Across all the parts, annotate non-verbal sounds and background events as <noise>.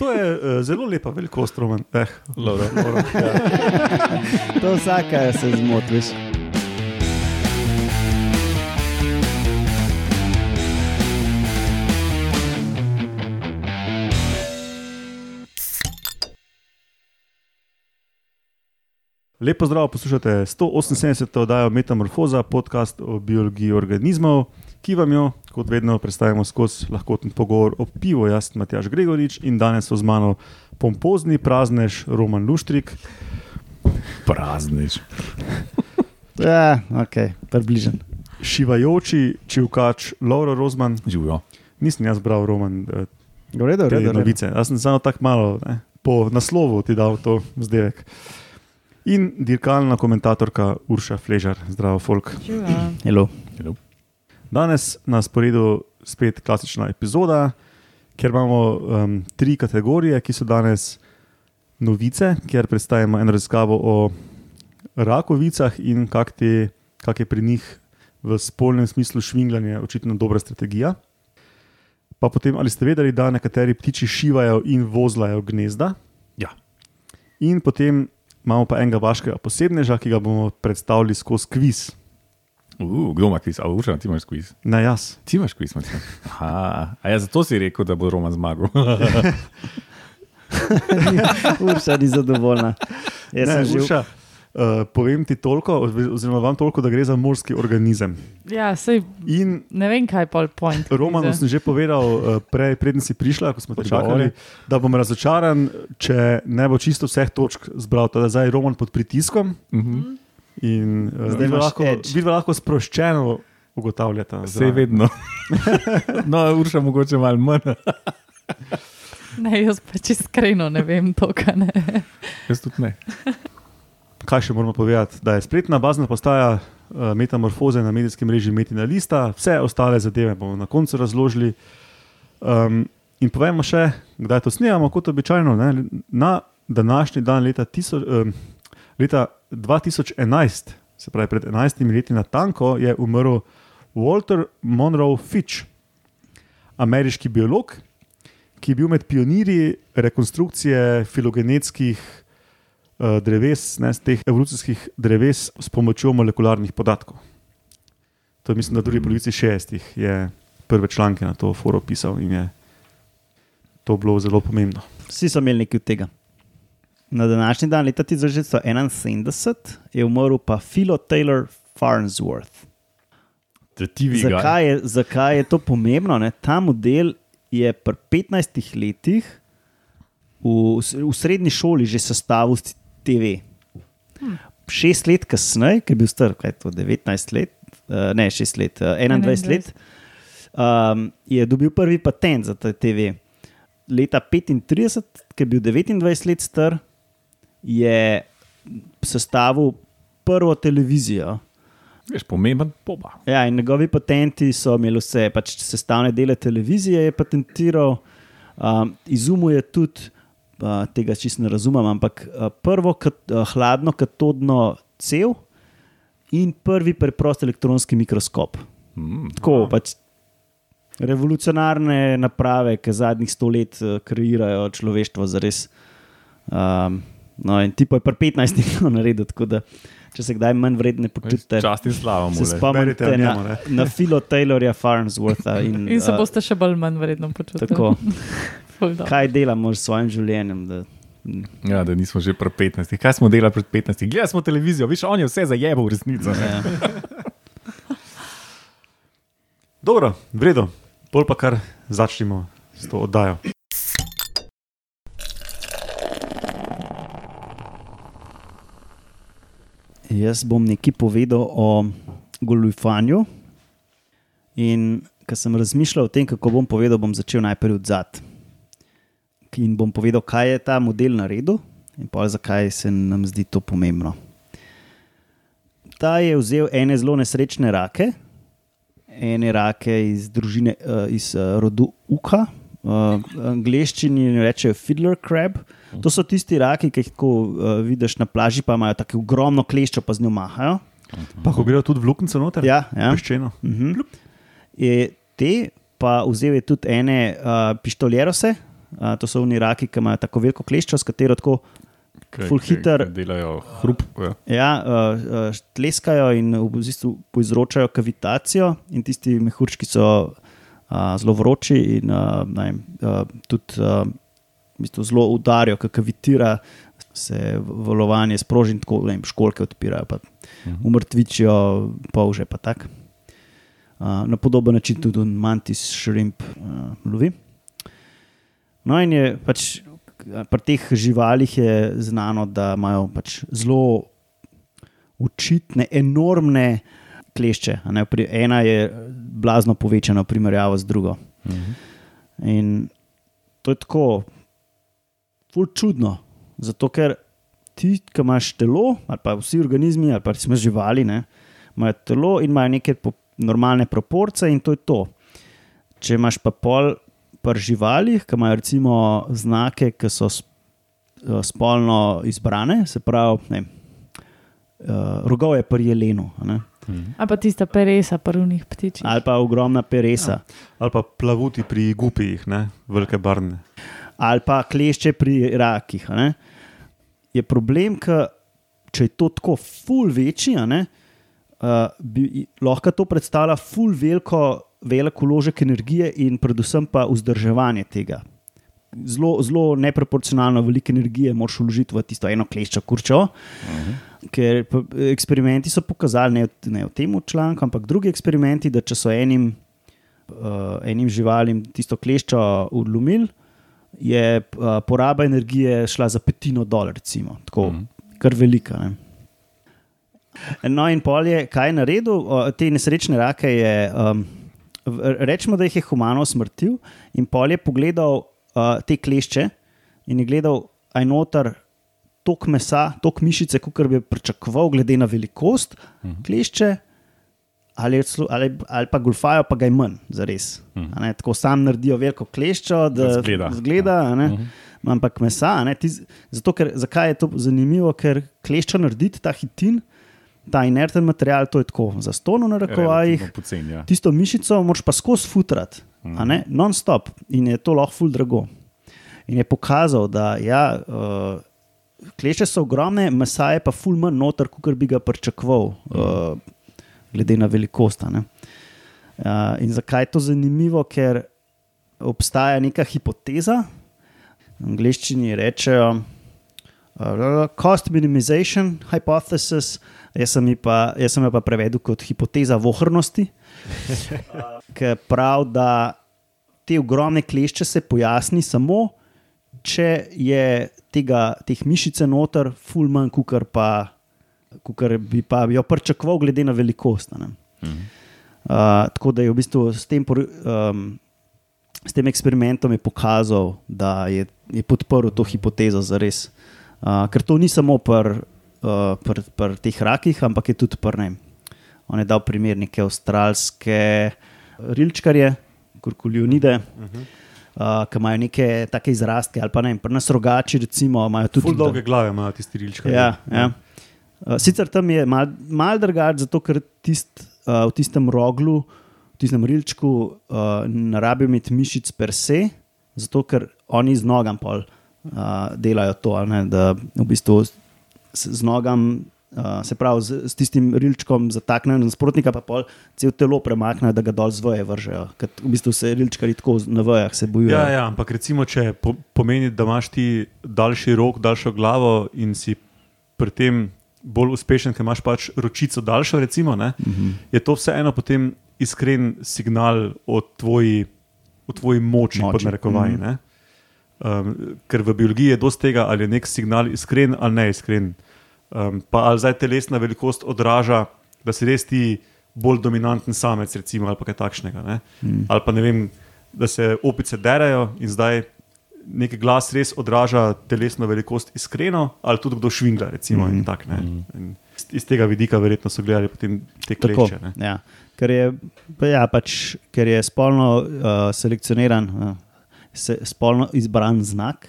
To je uh, zelo lepa velikost, Roman. Eh, Loro. Loro, ja. To vsaka se zmotiš. Lepo zdrav, poslušate 178. oddajo Metamorfoza, podcast o biologiji organizmov, ki vam jo, kot vedno, predstavimo skozi lahkoten pogovor o pivu. Jaz sem Matjaš Gregorič in danes so z mano pompozni praznež Roman Luštrik, Praznič. <laughs> Ja, ok, približen. šivajoči čivkač Lauro Rozman. Živijo. Nisem jaz bral Roman eh, V redu, v te novice, jaz sem samo tako malo ne, po naslovu ti dal to zdevek. In dirkalna komentatorka Urša Fležar, zdravo, folk. Hello. Danes na sporedu spet klasična epizoda, kjer imamo um, tri kategorije, ki so danes novice, kjer predstavimo eno raziskavo o rakovicah in kak, te, kak je pri njih v spolnem smislu švingljanje očitno dobra strategija. Pa potem, ali ste vedeli, da nekateri ptiči šivajo in vozlajo gnezda? Ja. In potem imamo pa enega vaškega posebneža, ki ga bomo predstavili skozi kviz. Uh, kdo ima kviz? A Urša, ti imaš kviz. Ne jaz. Ti imaš kviz, Matjaž. Aha. A ja, zato si rekel, da bo Roman zmagal. <laughs> <laughs> Urša ni zadovoljna. Jaz Ne, sem že Urša, uh, povem ti toliko, oziroma vam toliko, da gre za morski organizem. Ja, sej, In ne vem, kaj je pol point. Kviza. sem že povedal, uh, prej, preden si prišla, ko smo te čakali, da bom razočaran, če ne bo čisto vseh točk zbral. Teda zdaj je Roman pod pritiskom Mhm. in uh, Zdaj lahko, lahko sproščeno ugotavljata. Vse vedno. No, Urša, mogoče malo manj. Ne, jaz pač iskreno ne vem to, kaj ne. Jaz tudi ne. Kaj še moramo povedati? Da je spletna bazna postaja uh, metamorfoze na medijskem mreži Metina Lista, vse ostale zadeve bomo na koncu razložili. Um, in povemo še, kdaj to snemamo, kot običajno. Ne? Na današnji dan, leta, tiso, um, leta 2011, se pravi pred 11 leti na tanko, je umrl Walter Monroe Fitch, ameriški biolog, ki je bil med pionirji rekonstrukcije filogenetskih dreves, ne, teh evolucijskih dreves s pomočjo molekularnih podatkov. To je, mislim, da v drugi polovici 60-ih je prve članke na to forum pisal in je to bilo zelo pomembno. Vsi so imeli nekaj od tega. Na današnji dan, leta 1971, je umrl pa Philo Taylor Farnsworth. Zakaj je, zakaj je to pomembno? Ne? Ta model je pri 15 letih v, v srednji šoli že sestavil TV. Šest let kasneje, ki je bil star, kaj je to, 19 let, uh, ne 6 let, uh, 21 21. let, um, je dobil prvi patent za ta TV. Leta 35, ki je bil 29 let star, je sestavil prvo televizijo. Veš, pomemben poba. Ja, in njegovi patenti so imeli vse, pač sestavne dele televizije je patentiral, um, izumil je tudi, uh, tega čisto ne razumem, ampak uh, prvo kat, uh, hladno katodno cev in prvi preprost elektronski mikroskop. Mm, Tako pač revolucionarne naprave, ki zadnjih sto let uh, kreirajo človeštvo za res. Um, no, in ti pa je pri 15 <laughs> naredil, tako da če se kdaj manj vredne počutite. Čast in slava mu. Se spomnite na, njemu, na Philo Taylorja Farnswortha. In, In se boste še bolj manj vredno počutili. Tako. <laughs> kaj delamo s svojim življenjem? Da, Ja, da nismo že pred 15. Kaj smo delali pred 15? Gledali smo televizijo, viš, on je vse zajebal v resnico. ne. ja. <laughs> Dobro, vredno, bolj pa kar začnimo s to oddajo. Jaz bom nekaj povedal o goljufanju. In ko sem razmišljal o tem, kako bom povedal, bom začel najprej od zadaj. In bom povedal, kaj je ta model naredil in pa zakaj se nam zdi to pomembno. Ta je vzel ene zelo nesrečne rake, ene rake iz družine, uh, iz uh, rodu Uka, uh, angliščini rečejo fiddler crab. To so tisti raki, ki jih tako uh, vidiš na plaži, pa imajo tako ogromno kleščo, pa z njo mahajo. Pa ko grejo tudi v luknjico noter, Ja, ja. peščeno. Mhm. Je, te pa vzel je tudi ene uh, pištoljerose, Uh, to so oni raki, ki imajo tako veliko kleščo, s katero tako Kaj- Ful kaj- hiter. kaj Delajo hrup. Ja. ja, uh, uh, tleskajo in v bistvu povzročajo kavitacijo, in tisti mehurčki so uh, zelo vroči in uh, vem, uh, tudi uh, v bistvu zelo udarijo, ki kavitira, se valovanje sproži tako ne vem, školke odpirajo, pa umrtvičijo, polže pa tako. Uh, na podoben način tudi mantis šrimp uh, lovi. No, in je pač pri teh živalih je znano, da imajo pač zelo očitne, enormne klešče. ena je blazno povečana v primerjavi z drugo. In to je tako, ful čudno. Zato, ker ti, ki imaš telo, ali pa vsi organizmi, ali pa recimo živali, ne, imajo telo in imajo neke po, normalne proporcije, in to je to. Če imaš pa pol pri živalih, ki imajo recimo znake, ki so eh, spolno izbrane, se pravi, ne, uh, rogov je pri jelenu, a ne, Ali pa tista peresa, prvnih ptičev. ali pa ogromna peresa. Ali pa plavuti pri gupijih, ne? velike barne. ali pa klešče pri rakih. a ne. Je problem, ker če je to tako ful večji, a ne, uh, bi lahko to predstavlja ful veliko, velik uložek energije in predvsem pa vzdrževanje tega. Zelo, zelo neproporcionalno veliko energije moraš vložiti v tisto eno kleščo kurčo. Ker pa eksperimenti so pokazali, ne, ne v tem članku, ampak drugi eksperimenti, da če so enim, uh, enim živalim tisto kleščo odlomili, je uh, poraba energije šla za petino dol, recimo, tako, mm. kar velika. Ne. No, in pol je kaj naredil, o, te nesrečne rake je, um, rečemo, da jih je humano smrtil, in pol je pogledal uh, te klešče in je gledal, aj noter tok mesa, tok mišice, kot bi pričakoval, glede na velikost klešče. Ali, celo- ali, ali pa golfajo, pa ga je manj, za res. Ne, tako sam naredijo veliko kleščo, da Da zgleda. zgleda a ne, ampak mesa. Ne, ti, zato, ker, zakaj je to zanimivo? Ker kleščo narediti, ta hitin, ta inerten material, to je tako, za stono na rekovajih. Ja. Tisto mišico moraš pa skozi futrati, a ne, non-stop in je to lahko ful drago. In je pokazal, da ja, uh, kleše so ogromne, mesa je pa ful manj noter, kot bi ga pričakoval, uh, glede na velikost. Uh, in zakaj je to zanimivo? Ker obstaja neka hipoteza, v angleščini rečejo uh, cost minimization hypothesis, jaz sem, pa, jaz sem jo pa prevedel kot hipoteza vohrnosti, <laughs> ki pravi, da te ogromne klešče se pojasni samo, če je tega, teh mišice noter, ful manj, kukar pa. Kar bi pa jo pričakoval, glede na velikost. ne. Uh, tako da je v bistvu s tem, um, s tem eksperimentom je pokazal, da je, je podprl to hipotezo za res. Uh, ker to ni samo pri uh, pr, pr teh rakih, ampak je tudi pri ne. On je dal primer neke avstralske rilčkarje, kurkulionide. Uh -huh. Uh, ki imajo neke take izrastke, ali pa ne, pri nas rogači, recimo, imajo tudi Ful dolge glave imajo tisti rilčki. Ja, ja. Uh, sicer tam je malo mal drugače, zato ker tist, uh, v tistem roglu, v tistem rilčku, uh, ne rabijo imeti mišic per se, zato ker oni z nogam pol, uh, delajo to, ne, da v bistvu z nogam. Uh, se pravi, z, s tistim rilčkom zataknejo nasprotnika, pa pol cel telo premaknejo, da ga dol zvoje vržejo. Ker v bistvu se rilčkari tako na vejah se bojujejo. Ja, ja, ampak recimo, če po, pomeni, da imaš ti daljši rok, daljšo glavo in si pri tem bolj uspešen, ker imaš pač ročico daljšo, recimo, ne, uh -huh. je to vseeno potem iskren signal o tvoji, o tvoji moči, Moči, pod narekovaji. mhm. Mm -hmm. Um, ker v biologiji je dosti tega, ali je nek signal iskren ali neiskren. Um, pa ali zdaj telesna velikost odraža, da si res ti bolj dominanten samec, recimo, ali pa kaj takšnega. Ne? Mm. Ali pa ne vem, da se opice derajo in zdaj neki glas res odraža telesno velikost iskreno, ali tudi kdo švingla. Recimo, mm. in tak, ne. in iz, iz tega vidika verjetno so gledali potem te Tako, kleče. ne. ja. ker, je, pa ja, pač, ker je spolno uh, selekcioniran, uh, se, spolno izbran znak,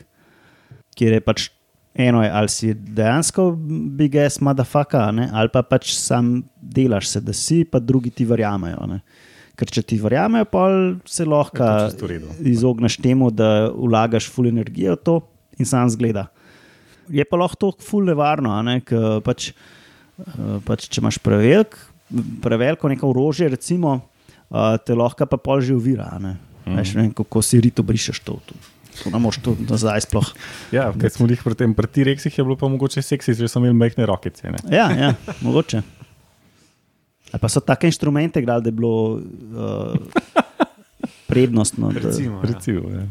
kjer je pač eno, je, ali si dejansko big ass motherfucker, a ne, ali pa pač sam delaš se, da si, pa drugi ti verjamejo. Ne. Ker če ti verjamejo, pol se lahko izogneš temu, da vlagaš full energijo v to in sam zgleda. Je pa lahko to full nevarno, ne, ker pač, eh, pač če imaš prevelik, preveliko neko orožje, recimo, eh, te lahko pa pol že uvira. Ne? Mm. Veš, vem, kako si rito brišeš to. to. To ne moreš to nazaj sploh. Ja, ker smo jih pri tem, pri T-Rexih je bilo pa mogoče seksi, že so imeli majhne rokice. Ne? Ja, ja mogoče. Ali pa so take inštrumente, igrali, da je bilo uh, prednostno. Da, Recimo, ja. Recimo, ja.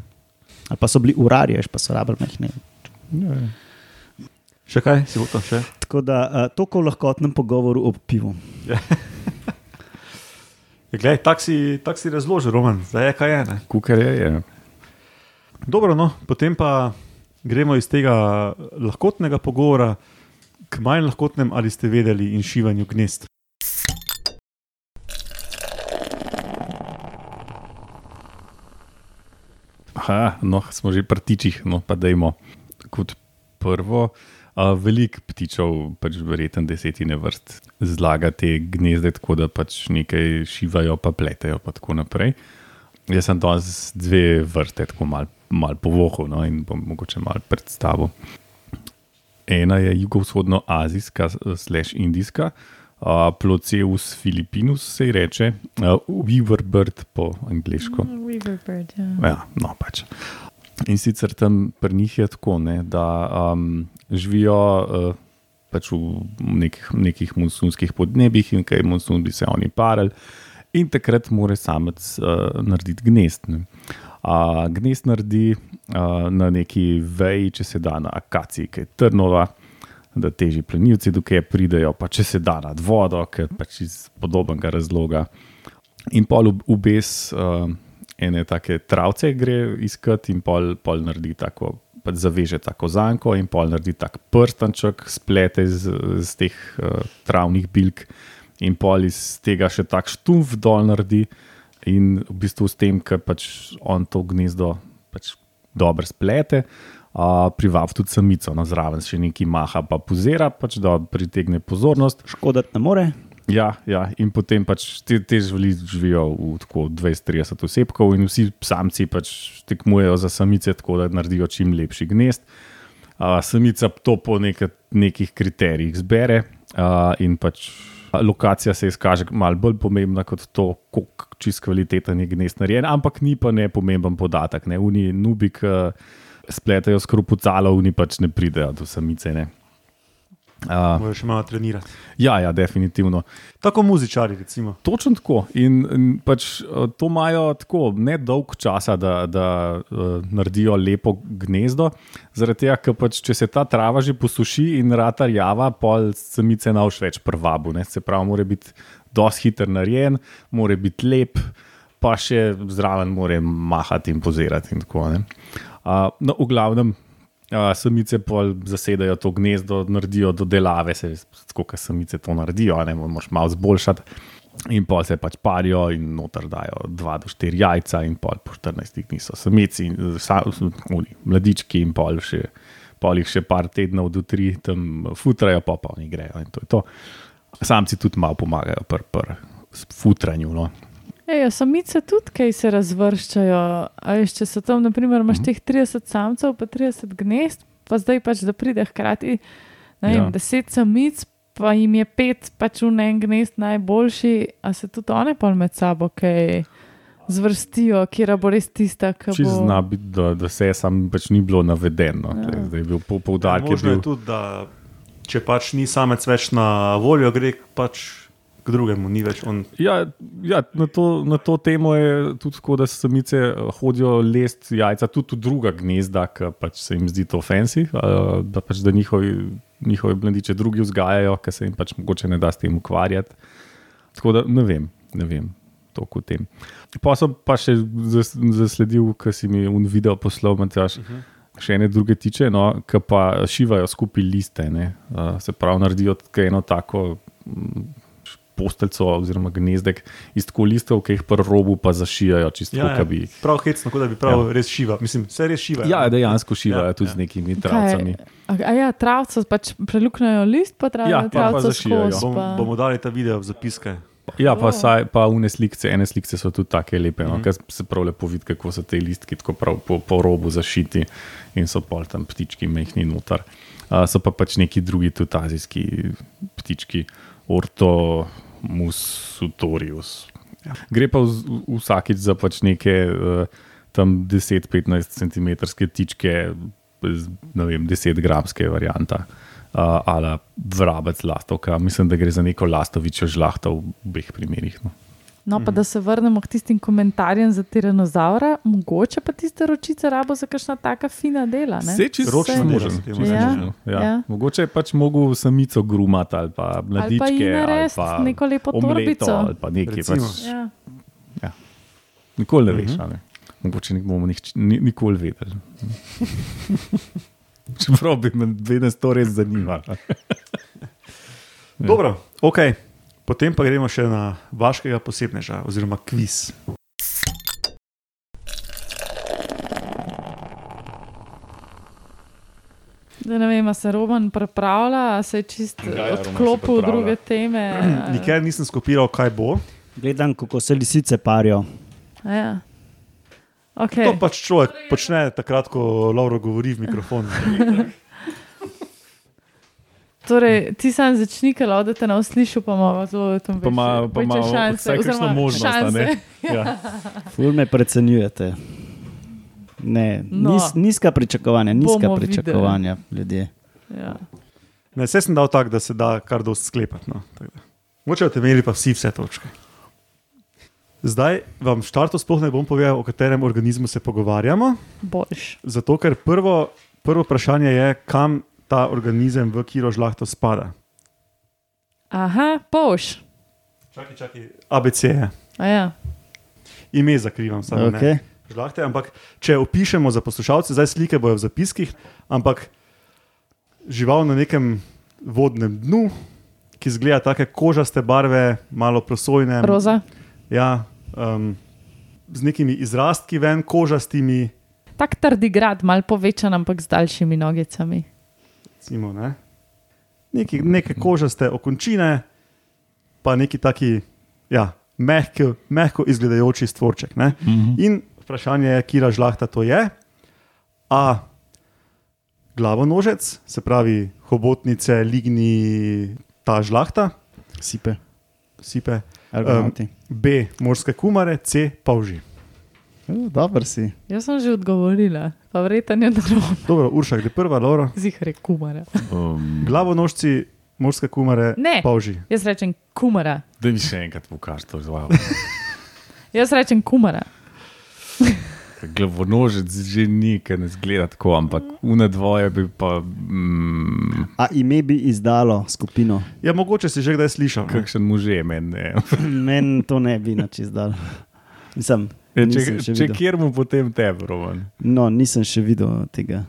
ali pa so bili urarji, veš, pa so rabili mehne. Ja, ja. Še kaj si bo tam še? Tako da uh, to, ko v lahkotnem pogovoru ob pivu. Ja, glej, tak si, tak si razložil, Roman, zdaj je kaj je. Ne? Kukar je, je. Dobro, no, potem pa gremo iz tega lahkotnega pogovora k manj lahkotnem, ali ste vedeli, in šivanju gnezd. Aha, no, smo že pri ptičih, no pa dajmo. Kot prvo, veliko ptičev, pač verjetno desetine vrst, zlaga te gnezde, tako da pač nekaj šivajo, pa pletejo, pa tako naprej. Jaz sem danes dve vrste, tako malo mal povohal no, in bom mogoče malo predstavil. Ena je jugovzhodnoazijska, slash indijska, uh, Ploceus filipinus se ji reče, uh, Weaverbird po angliško. Weaverbird, ja. Ja, no, pač. In sicer tam pri njih je tako, ne, da um, živijo uh, pač v nekih, nekih monsunskih podnebjih in kaj monsun bi se oni parali, in takrat mora samec uh, narediti gnezd. Ne. Uh, gnezd naredi uh, na neki veji, če se da na akaciji, ki je trnova. Da teži plenilci, dokaj pridejo, pa če se da nad vodo, ker pač iz podobnega razloga. In pol v bes uh, ene take travce gre iskati, in pol, pol naredi tako, pač zaveže tako zanko, in pol naredi tak prstanček, splete iz, iz teh uh, travnih bilk, in pol iz tega še tak štumf dol naredi, in v bistvu s tem, ker pač on to gnezdo pač dobro splete. Uh, Privabi tudi samico, no zraven še nekaj maha, pa pozira, pač da pritegne pozornost. Škoditi ne more. Ja, ja, in potem pač te, te živali živijo v tako 20-30 osebkov, in vsi samci pač tekmujejo za samice, tako da naredijo čim lepši gnezd. Uh, samica to po neke, nekih kriterijih zbere, uh, in pač lokacija se izkaže malo bolj pomembna kot to, kako čist kvaliteten je gnezd narejen, ampak ni pa ne pomemben podatek. Ne. Uni nubik uh, spletajo skrupucalo, uni pač ne pridejo do samice. Ne. Uh, Moraš še malo trenirati. ja, ja, definitivno. Tako muzičari, recimo. Točno tako. In, in pač eh, to imajo tako ne dolg časa, da, da uh, naredijo lepo gnezdo. Zaradi tega, ker pač, če se ta trava že posuši in rata rjava, pol samice nauš več prvabu. Ne? Se pravi, mora biti dosti hiter narejen, mora biti lep, pa še zraven mora mahati in pozirati. In tako, ne. uh, no, v glavnem. Uh, samice pol zasedajo to gnezdo, naredijo dodelave, se tako, kot samice to naredijo, ne moreš malo zboljšati. In pol se pač parijo, in noter dajo 2 do 4 jajca, in pol po 14 dni so samici, in sa, oni, mladički, in pol, še, pol jih še par tednov do 3 tam futrajo, pa pa oni grejo. In to je to. Samci tudi malo pomagajo pri pr, futranju. No. Ej, ja, samice tudi kaj se razvrščajo. A veš, če so tam, naprimer, imaš Mhm. teh 30 samcev, pa 30 gnezd, pa zdaj pač, da pride hkrati ne vem, Ja. 10 samic, pa jim je pet pač v en gnezd najboljši, a se tudi one pa med sabo kaj zvrstijo, kjer bo res tista, ki Če bo. zna biti, da, da se sam pač ni bilo navedeno. Ja. Ja. Zdaj je bil po- poudarek. je Možno je bil- tudi, da če pač ni samec več na voljo, gre pač k drugemu, ni več on. Ja, ja na, to, na to temo je tudi tako, da samice eh, hodijo lest jajca tudi v druga gnezda, ki pač se jim zdi to fancy, uh, da pač da njihovi, njihovi mladiče drugi vzgajajo, ker se jim pač mogoče ne da s tem ukvarjati. Tako da ne vem, ne vem. toliko o tem. Pa sem pa še zas- zasledil, ker si mi un video poslal, Matjaž, uh -huh. še ene druge tiče, no, ki pa šivajo skupaj liste. ne. Uh, se pravi, naredijo eno tako. Posteljco oziroma gnezdek iz tako listov, ki jih pri robu pa zašijajo, čisto Ja, ja, ja, bi. prav hecno, kot da bi prav ja. res šiva. Mislim, vse res šiva. Ja, dejansko šivajo Ja, ja, tudi ja. ja. z nekimi Kaj, travcami. a, a ja, travco pač preluknjajo list, pa Ja, travijo pa- pa zašijajo. Bom, pa- bomo dali ta video v zapiske. Ja, pa, saj, pa une slike, ene slike so tudi tako lepe, no, mm. se prav lepo vidi, kako so te listki tako prav po, po robu zašiti in so pol tam ptički mehni noter. Uh, so pa pač neki drugi tudi azijski ptički, Ortomusutorius. Ja. Gre pa vz, vsakič za pač neke uh, tam 10-15 cm ptičke, z, ne vem, 10 gramske varianta. Uh, ali vrabec lastovka. Mislim, da gre za neko lastovičjo žlahto v obeh primerih. No. No, pa da se vrnemo k tistim komentarjem za tiranozaura, mogoče pa tiste ročice rabo za kakšna taka fina dela. Ne? Čisto se Vse reče. možno, Ja. Ja. Ja. Mogoče je pač mogel samico grumati ali pa ali pa mladičke ji ali pa neko lepo omleto torbico. ali pa nekaj. Recimo. Pač, Ja. nikoli ne veš. Mhm. a Ne? Mogoče ne bomo nihč, ni, nikoli vedeli. <laughs> Čeprav bi me vedno to res zanimalo. Dobro, ok. Potem pa gremo še na vaškega posebneža, oziroma kviz. Da ne vem, se Roman pripravlja, a se je čist Ja, ja, odklopil v pripravlja. druge teme. <clears throat> Nikjer nisem skopiral, kaj bo. Gledam, kako se lisice parijo. a Ja. To Okay. pač človek počne takrat, ko Lauro govori v mikrofon. <laughs> Torej, ti sam začni, ker da te ne uslišiš, pa ima zelo tam Pa ima- pa ima vsaj kakšno možnost, a ne? Ja. <laughs> Ful me precenjujete. Ne, No. nis, nizka pričakovanja, nizka Bomo pričakovanja ljudje. Ja. Ne, vse sem dal tako, da se da kar dosti sklepati. No. Mogoče boste imeli pa vsi vse točke. Zdaj vam v štartu sploh ne bom povedal, o katerem organizmu se pogovarjamo. Boljš. Zato, ker prvo, prvo vprašanje je, kam ta organizem v kiro žlahto spada. Aha, boljš. Čakaj, čakaj. ABC je. A Ja. Ime zakrivam, samo okay. ne. Žlahte, ampak če opišemo za poslušalce, zdaj slike bojo v zapiskih, ampak žival na nekem vodnem dnu, ki zgleda tako kožaste barve, malo prosojne. Roza. Ja, um, z nekimi izrastki ven, kožastimi. Tak trdi grad, mal povečan, ampak z daljšimi nogicami. Recimo, ne? Neki, neke kožaste okončine, pa neki taki ja, mehko, mehko izgledajoči stvorček. Ne? In vprašanje je, kira žlahta to je. A glavonožec, se pravi hobotnice, ligni, ta žlahta, Sipe, sipe. argonauti. B, morske kumare, C, pavži. Um, Dobro si. Jaz sem že odgovorila, pa vreten je. Dobro, Urša, gre prva, Laura. Zihre kumara. Um, Glavonožci, morske kumare, Ne. pavži. Jaz rečem kumara. da mi še enkrat pokažeš to zelo. <laughs> Jaz rečem kumara. <laughs> Glavonožec že ni, ker ne zgleda tako, ampak une dvoje bi pa. Mm, A ime bi izdalo skupino? Ja, mogoče si že kdaj slišal. ne? kakšen muže meni. ne. <laughs> Meni to ne bi nič izdalo. Nisem, Nisem Če, če kjer mu potem tebe, Roman. No, nisem še videl tega.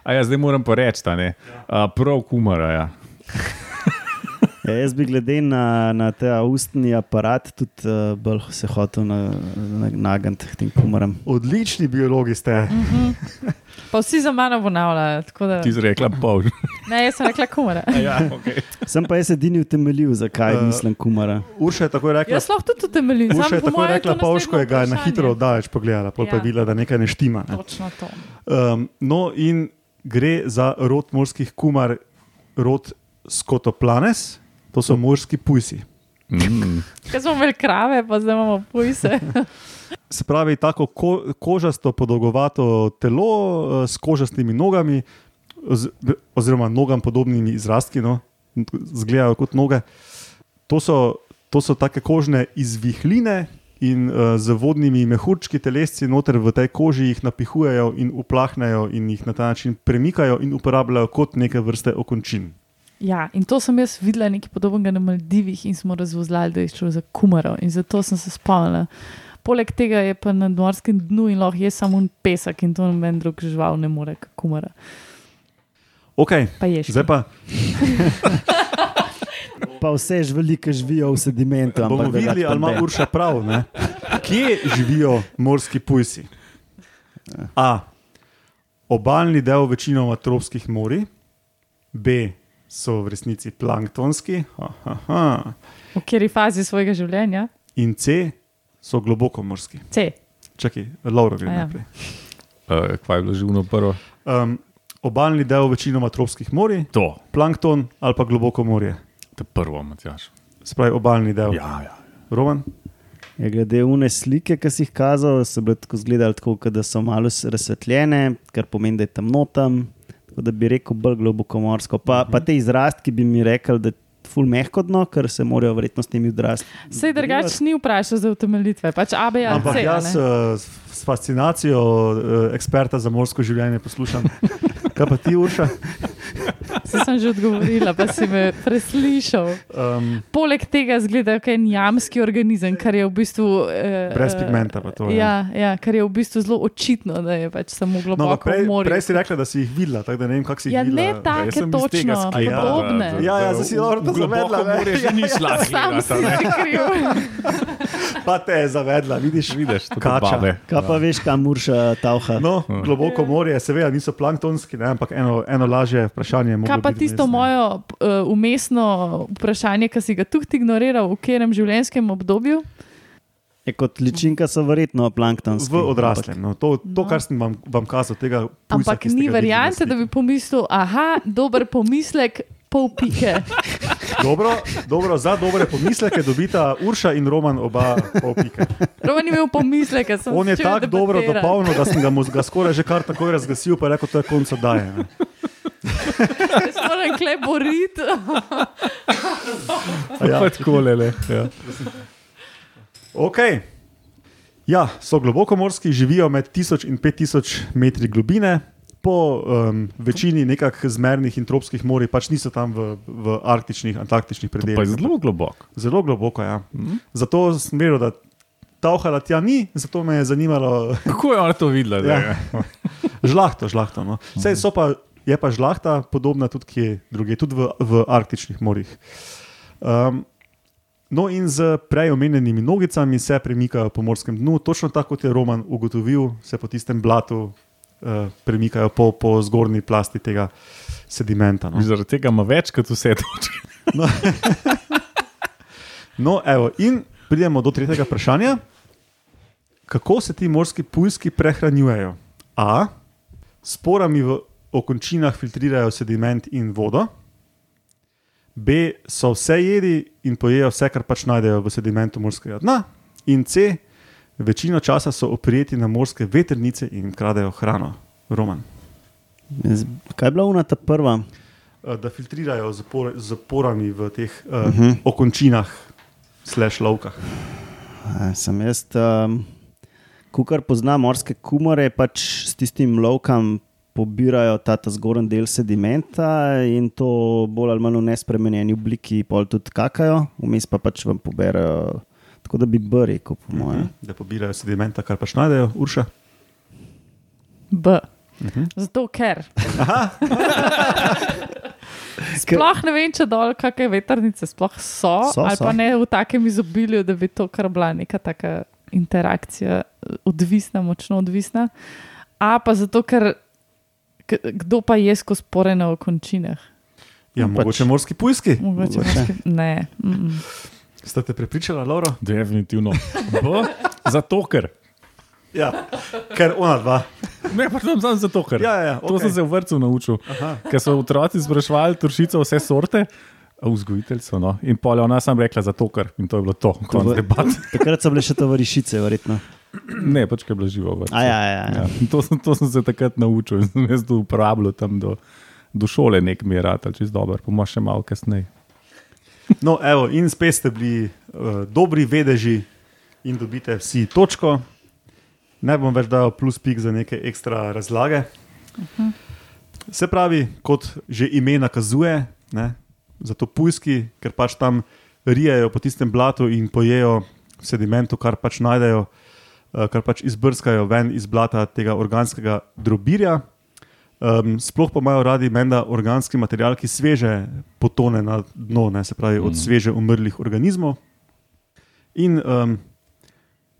A ja, zdaj moram pa reči, da ne. A, prav kumara. Ja. Ja, jaz bi glede na, na ta ustni aparat tudi uh, bolj se hotel na, na, nagant k tem kumaram. Odlični biologi ste. Pa vsi za mano ponavljajo. tako da- Ti si rekla pol. Ne, jaz sem rekla kumara. <laughs> ja, okay. Sem pa jaz edini utemeljil, zakaj uh, mislim kumara. Urša je takoj rekla, Jaz lahko tudi utemeljim. Urša je je rekla to Pavško, je ga na hitro oddaleč pogledala, pol pa je Ja. videla, da nekaj ne štima. Ne? Točno to. Um, no, in gre za rod morskih kumar, rod Skotoplanes, to so morski pujsi. mm. Ker smo imeli krave, pa zdaj imamo pujse. <laughs> Se pravi, tako ko, kožasto, podolgovato telo eh, s kožastimi nogami, oz, oziroma nogam podobnimi izrastki, no, zgledajo kot noge. To so, to so take kožne izvihline in uh, z vodnimi mehurčki telesci noter v tej koži jih napihujejo in uplahnejo in jih na ta način premikajo in uporabljajo kot neke vrste okončin. Ja, in to sem jaz videla nekaj podobnega na Maldivih in smo razvozlali, da je šlo za kumaro. In zato sem se spomnila. Poleg tega je pa na morskem dnu in lahko je samo un pesek in to noben drug žival ne more, kot kumara. Okay, Pa je še. zdaj pa <laughs> Pa vse žvelike živijo v sedimentu. bomo ampak videli, ali ima. Urša prav. Ne? Kje živijo morski pujsi? A. Obalni del večinoma tropskih morij, B. so v resnici planktonski, aha, V kateri fazi svojega življenja? in C so globoko morski. C. Čakaj, Lauro gre ja. naprej. Uh, kaj je bilo živno prvo? Um, obaljni del večinoma tropskih morij, To, plankton ali pa globoko morje. to je prvo, Matjaš. Se pravi, obaljni del. Ja, ja. Roman? Ja, glede une slike, ki si jih kazal, so bile tako izgledali, tako, da so malo razsvetljene, kar pomeni, da je tam. Tako da bi rekel bolj globoko morsko. Pa, pa te izrastki bi mi rekel, da je ful mehko dno, ker se morajo verjetno s temi odrasti. Sej drugače ni vprašal za utemeljitve, pač AB ali Ampak C. jaz uh, s fascinacijo uh, eksperta za morsko življenje poslušam. <laughs> Kaj pa ti, Urša? Saj sem že odgovorila, pa si me preslišal. Um, Poleg tega zgleda, da je en jamski organizem, kar je v bistvu. Eh, brez eh, pigmenta pa to. Ja, ja, kar je v bistvu zelo očitno, da je pač samo No, globoko ampak prej, v morju. prej si rekla, da si jih videla, tako da ne vem, kako si jih Ja, videla. ne Jaz take točno, podobne. Ja, ja, da zdaj si dobro to zavedla, ne? morje že ni šla. Sam si si kriv. Pa te je zavedla, vidiš, Vidiš, to Kača. Pa veš, kam Murša tauha? No, globoko morje, seveda niso planktonski, ne, ampak eno, eno lažje vprašanje. Kaj pa tisto vmes, ne. moje uh, umestno vprašanje, ki si ga tudi ignoriral, v katerem življenjskem obdobju? Je kot ličinka so verjetno planktonski. V odraslem. No, to, to, No. kar sem vam, vam kazal, tega. pujsa, Ampak ni variante, da bi pomislil, aha, dober pomislek, pol pike. <laughs> Dobro, dobro, za dobre pomisleke dobita Urša in Roman oba pol pike. Roman je imel pomisleke, sem On je tako dobro dopolnil, da sem ga, mu ga skoraj že kar takoj razglasil, pa je rekel, to je konec daje. Ne. Jaz moram kle boriti. Ja. Tako le. le. Ja. Okay. Ja, so globokomorski, živijo med 1000 in 5000 metri globine. Po um, večini nekakšnih zmernih in tropskih morij, pač niso tam v, v arktičnih, antarktičnih predeljih. zelo globoko. Zelo globoko, ja. Zato sem veril, da tauhala tja ni, zato me je zanimalo <laughs> Kako je ona to videla? Ja. žlahto. žlahto no. Sej, so pa, je pa žlahta podobna tudi kje druge, tudi v, v arktičnih morjih. Um, no, in z prej omenjenimi nogicami se premikajo po morskem dnu, točno tako kot je Roman ugotovil, se po tistem blatu uh, premikajo po, po zgornji plasti tega sedimenta. No. Zaradi tega ima več kot vse točke. <laughs> No, evo, in pridemo do tretjega vprašanja. Kako se ti morski pujski prehranjujejo? A. Sporami v okončinah filtrirajo sediment in vodo. B. So vse jedi in pojejo vse, kar pač najdejo v sedimentu morskega dna. In C. Večino časa so oprijeti na morske veternice in kradejo hrano. Roman. Kaj je bila una ta prva? Eh, Da filtrirajo zapor- zaporami v teh uh, uh -huh. okončinah, slash lovkah. A, Sem jaz, um, kar poznam morske kumare, pač s tistim lovkam pobirajo ta, ta zgoren del sedimenta in to bolj ali manj v nespremenjeni obliki, pol tudi kakajo, vmes pa pač vam poberajo. Tako da bi B rekel, po mojem. Da pobirajo sedimenta, kar pač najdejo, Urša. B. Zato ker. <laughs> Sploh ne vem, če dol kakšne veternice sploh so, So, ali so. pa ne v takem izobilju, da bi to kar bila neka taka interakcija, eh, odvisna, močno odvisna. A pa zato, ker kdo pa je skozi pore na okončinah? Ja, No, pač- mogoče morski pujski. Mogoče Mogoče. morski, ne. Mm -mm. Ste te prepričali, Lauro? Definitivno. B, zato ker. Ja, ker ona dva. Ne, pa tam samo zato ker. Ja, ja, ja, To okej. sem se v vrtu naučil. Ker so otroci spraševali turšice vse sorte. Vzgojiteljstvo. No. In pol je ona sam rekla zato, ker in to je bilo to, konc bo- debat. Takrat so bile še tovarišice, verjetno. Ne, pač je bilo živo. v vrtcu. A ja, ja, ja. Ja, to, sem, to sem se takrat naučil in sem jaz to uporabljal tam do, do šole, nek mi je rad, ali čez dober, pa še malo kasneje. No, evo, in spet ste bili uh, dobri vedeži in dobite vsi točko. Ne bom več dal plus pik za neke ekstra razlage. Se pravi, kot že ime nakazuje, ne, zato pujski, ker pač tam rijejo po tistem blatu in pojejo sedimentu, kar pač najdejo, eh, kar pač izbrskajo ven iz blata tega organskega drobirja. Um, sploh pa imajo radi menda organski material, ki sveže potone na dno, ne, se pravi od Mm. sveže umrlih organizmov. In um,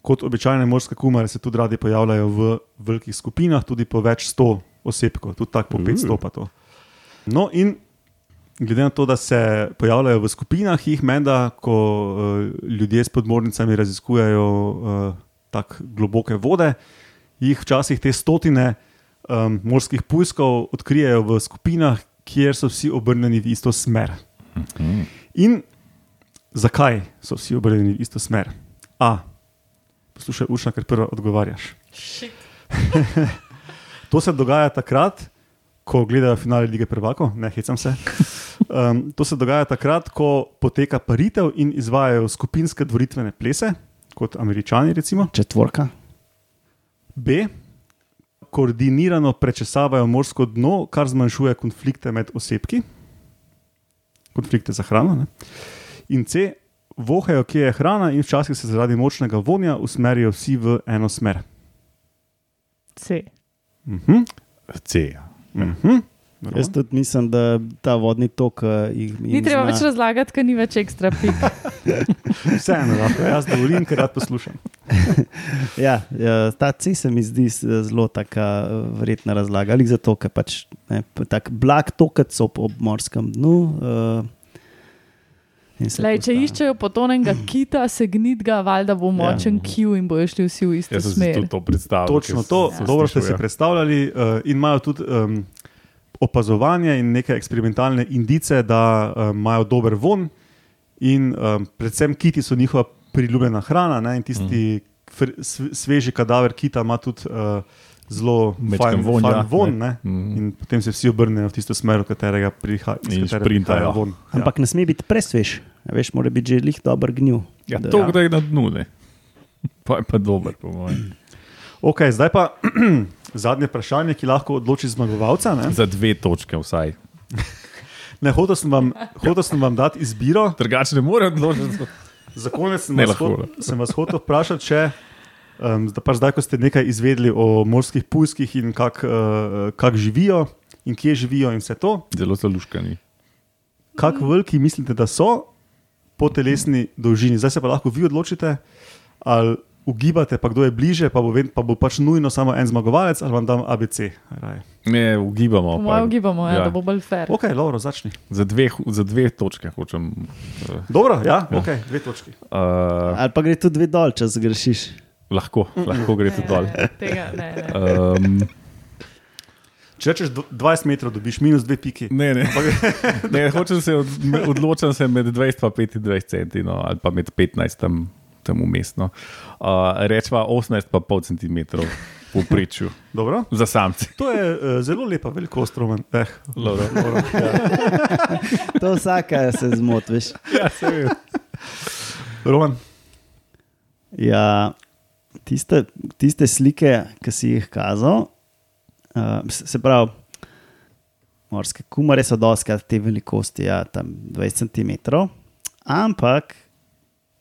kot običajne morske kumare se tudi radi pojavljajo v velikih skupinah, tudi po več sto osebkov, tudi tako po Uh. 500 pa to. No, in glede na to, da se pojavljajo v skupinah, jih menda, ko uh, ljudje s podmornicami raziskujejo uh, tako globoke vode, jih včasih te stotine um, morskih pujskov odkrijejo v skupinah, kjer so vsi obrnjeni v isto smer. In zakaj so vsi obrnjeni v isto smer? A. Poslušaj, Urša, ker prvo odgovarjaš. <laughs> To se dogaja takrat, ko gledajo finale lige prvakov, ne hecam se. Um, to se dogaja takrat, ko poteka paritev in izvajajo skupinske dvoritvene plese, kot američani, recimo. Četvorka. B. Koordinirano prečesavajo morsko dno, kar zmanjšuje konflikte med osebki, konflikte za hrano. Ne? In C. Vohajo, kje je hrana, in včasih se zaradi močnega vonja usmerijo vsi v eno smer. C. Mhm. C. Mhm. Jaz tudi mislim, da ta vodni tok uh, jih Ni treba več razlagati, ker ni več ekstra pik. <laughs> Vseeno, lahko jaz dovolim, ker rad poslušam. <laughs> Ja, ja, ta C se mi zdi zelo taka eh, verjetna razlaga. Ali zato, ker pač ne, tak blag tokec ob, ob morskem dnu. Uh, in se Lej, če iščejo potonenega <clears throat> kita, se gnitga, valjda bo močen Ja. kiv in bojo šli vsi v isto Jaz smer. tudi to predstavljal. Točno to, Ja. dobro ste si predstavljali uh, in imajo tudi um, opazovanje in neke eksperimentalne indice, da um, imajo dober von in um, predvsem kiti so njihova priljubljena hrana ne, in tisti fr, sve- sveži kadaver kita ima tudi uh, zelo fajn vonj, fajn ja, von. ne. Ne, Mhm. in potem se vsi obrnejo v tisto smer, od katerega prihaja In šprintajo. von. Ampak ne sme biti presvež. A Veš, mora biti že lih dober gnil. Ja, Da- to, da je na dnu, ne. <laughs> Pa je pa dober, po mojem. Okay, zdaj pa <clears throat> zadnje vprašanje, ki lahko odloči zmagovalca. Ne, Za dve točke vsaj. <laughs> ne hotel, sem vam, hotel sem vam dati izbiro. Drugače ne more odločiti. Za konec sem, vas, hot, sem vas hotel vprašati, če um, da pač zdaj, ko ste nekaj izvedeli o morskih pujskih in kako uh, kak živijo in kje živijo in vse to, Zelo zaluškani. kako veliki mislite, da so po telesni dolžini. Zdaj se pa lahko vi odločite, ali ugibate, pa kdo je bliže, pa bo, pa bo pač nujno samo en zmagovalec, ali vam dam ABC. Raje. Ne, ugibamo. Po pa- ugibamo, ja, ja. da bo bolj fair. Ok, dobro, začni. Za dve, za dve točke hočem. Uh, Dobro, ja, ja. ok, dve točki. uh, Ali pa gre tudi dve dol, če zgrešiš. lahko, lahko gre tudi dol. Ne, tega ne. ne. Um, Če rečeš dv- 20 metrov, dobiš minus dve piki. ne, ne. ne hočem se od, odločam se med 20 in 25 centi, no, ali pa med 15 tam, tam umestno. Uh, rečva 18 pa pol centimetrov v prečju <laughs> Dobro. za samce. To je uh, zelo lepa velikost, Roman. Eh, Loro. <laughs> To vsaka se zmotiš. Ja, se vem. Roman, Ja, tiste, tiste slike, ki si jih kazal, uh, se pravi, morske kumare so doskrat te velikosti, ja, tam 20 cm. Ampak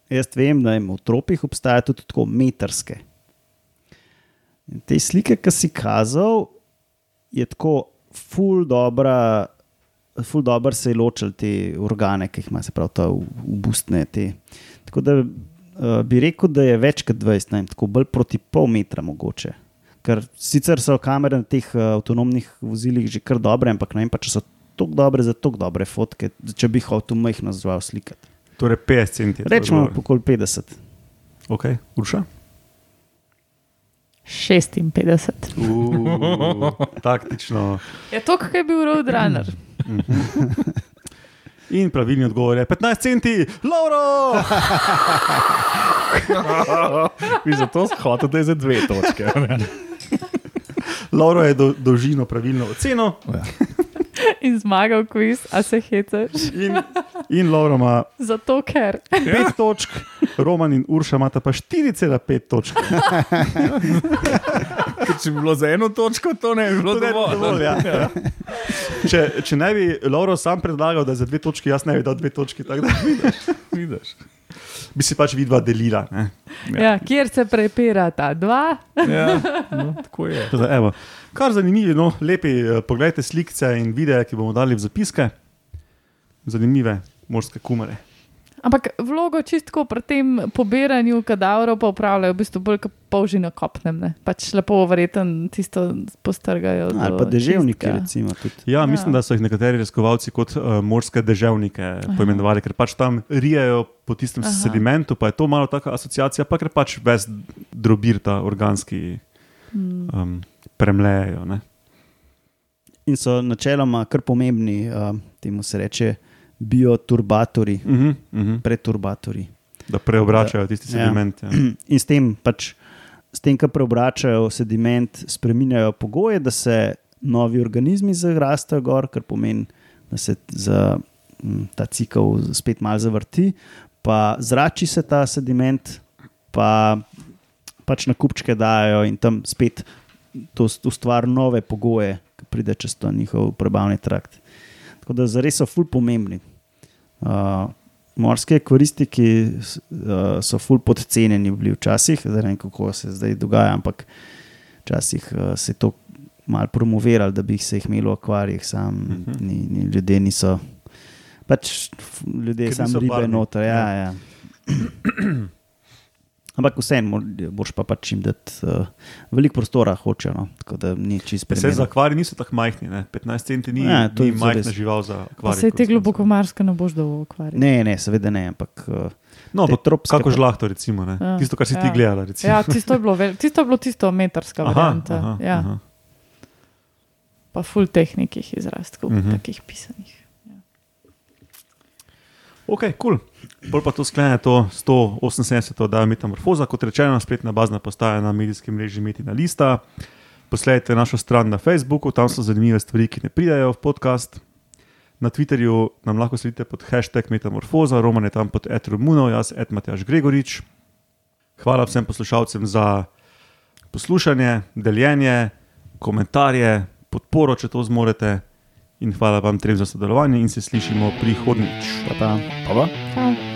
jaz vem, da jim v tropih obstajajo tudi tako metrske. In te slike, ki si kazal, je tako ful dobra. Ful dobro se je ločil te organe, ki jih ima, se pravi, ta ubustne. Te. Tako da uh, bi rekel, da je več kot 20, ne, tako bolj proti pol metra mogoče. Ker sicer so kamere na teh uh, avtonomnih vozilih že kar dobre, ampak ne vem pa, če so tako dobre za tako dobre fotke, če bi jih avto majhno zval slikati. Torej 50 centi. Rečemo okoli 50. Ok, Urša. 56. Uh, taktično. Je to, kak je bil Roadrunner? In pravilni odgovor je 15 centi, Lauro! <laughs> Vi zato hotel, da je za dve točke. Lauro je do, dolžino pravilno ocenil <laughs> In zmagal kviz, a se hecaš. in, in Lauro ima <laughs> Zato ker. 5 točk, Roman in Urša imata pa 4,5 točk. <laughs> Če bi bilo za eno točko, to ne bi bilo To dovolj. dovolj, ja. Če, če ne bi Lauro sam predlagal, da za dve točki, jaz ne bi dal dve točki. tako Da, Vidiš. Bi si pač vidva delila. Ne. Ja, kjer se prepirata dva, Ja, <laughs> no, tako je. Tako Da, evo, kar zanimivo, no, lepi, eh, poglejte slike in videe, ki bomo dali v zapiske. Zanimive morske kumare. Ampak vlogo čistko pri tem pobiranju kadavrov pa upravljajo v bistvu bolj kot polži na kopnem. Ne? Pač lepo verjeten tisto postrgajo. Ali do pa deževniki, čistka. recimo. Tudi. Ja, Ja. mislim, da so jih nekateri raziskovalci kot uh, morske deževnike poimenovali, ker pač tam rijajo po tistem Aha. Aha. sedimentu, pa je to malo taka asociacija, pa ker pač ves drobir ta organski Mm. um, premlejejo. Ne? In so načeloma kar pomembni, uh, temu se reče, bioturbatori, Uh -huh, uh -huh. preturbatori. Da preobračajo tisti Ja. sediment. Ja. <clears throat> In s tem, pač, s tem, ko preobračajo sediment, spremenjajo pogoje, da se novi organizmi zarastejo gor, kar pomeni, da se za, ta cikl spet malo zavrti, pa zrači se ta sediment, pa pač na kupčke dajo in tam spet to ustvari nove pogoje, ki pride čez to njihov prebavni trakt. Tako da zares so ful pomembni. Uh, morski akvaristiki s- uh, so ful podcenjeni bili včasih, zdaj ne vem, kako se zdaj dogaja, ampak včasih uh, se je to malo promoviralo, da bi jih se jih imelo v akvarijih, sam Mhm. ni, ni, ljudje niso. Pač ljudje samo ribe barvni. noter. Ja, ja. <clears throat> <clears throat> Ampak vseeno, boš pa pač jim dati uh, veliko prostora, hočejo. No? Tako da ni čist Vse za primerno. akvarij niso tako majhni, ne? 15 centi ni, Ja, to ni majhna žival za akvarij. se te globokomarske ne boš dal ukvarjati. Ne, ne, seveda ne, ampak uh, No, ampak tropske kako žlahto, recimo, ne? Ja, tisto, kar si ti ja. gledala. recimo. Ja, tisto je bilo, vel, tisto je bilo tisto metarska aha, varianta. aha, ja. aha. Pa full tehnikih izrastkov, uh Mhm. -huh. takih pisanih. Ok, kul. Cool. Bolj pa to sklene to 178. oddajo Metamorfoza, kot rečeno, spletna bazna postaja na medijskem mreži Metina Lista. Posledajte našo stran na Facebooku, tam so zanimive stvari, ki ne pridajo v podcast. Na Twitterju nam lahko sledite pod hashtag Metamorfoza, Roman je tam pod Etromuno, jaz Ed Matjaš Gregorič. Hvala vsem poslušalcem za poslušanje, deljenje, komentarje, podporo, če to zmorete. In hvala vam trem za sodelovanje in se slišimo prihodnjič. pa pa. Pa pa. Ciao.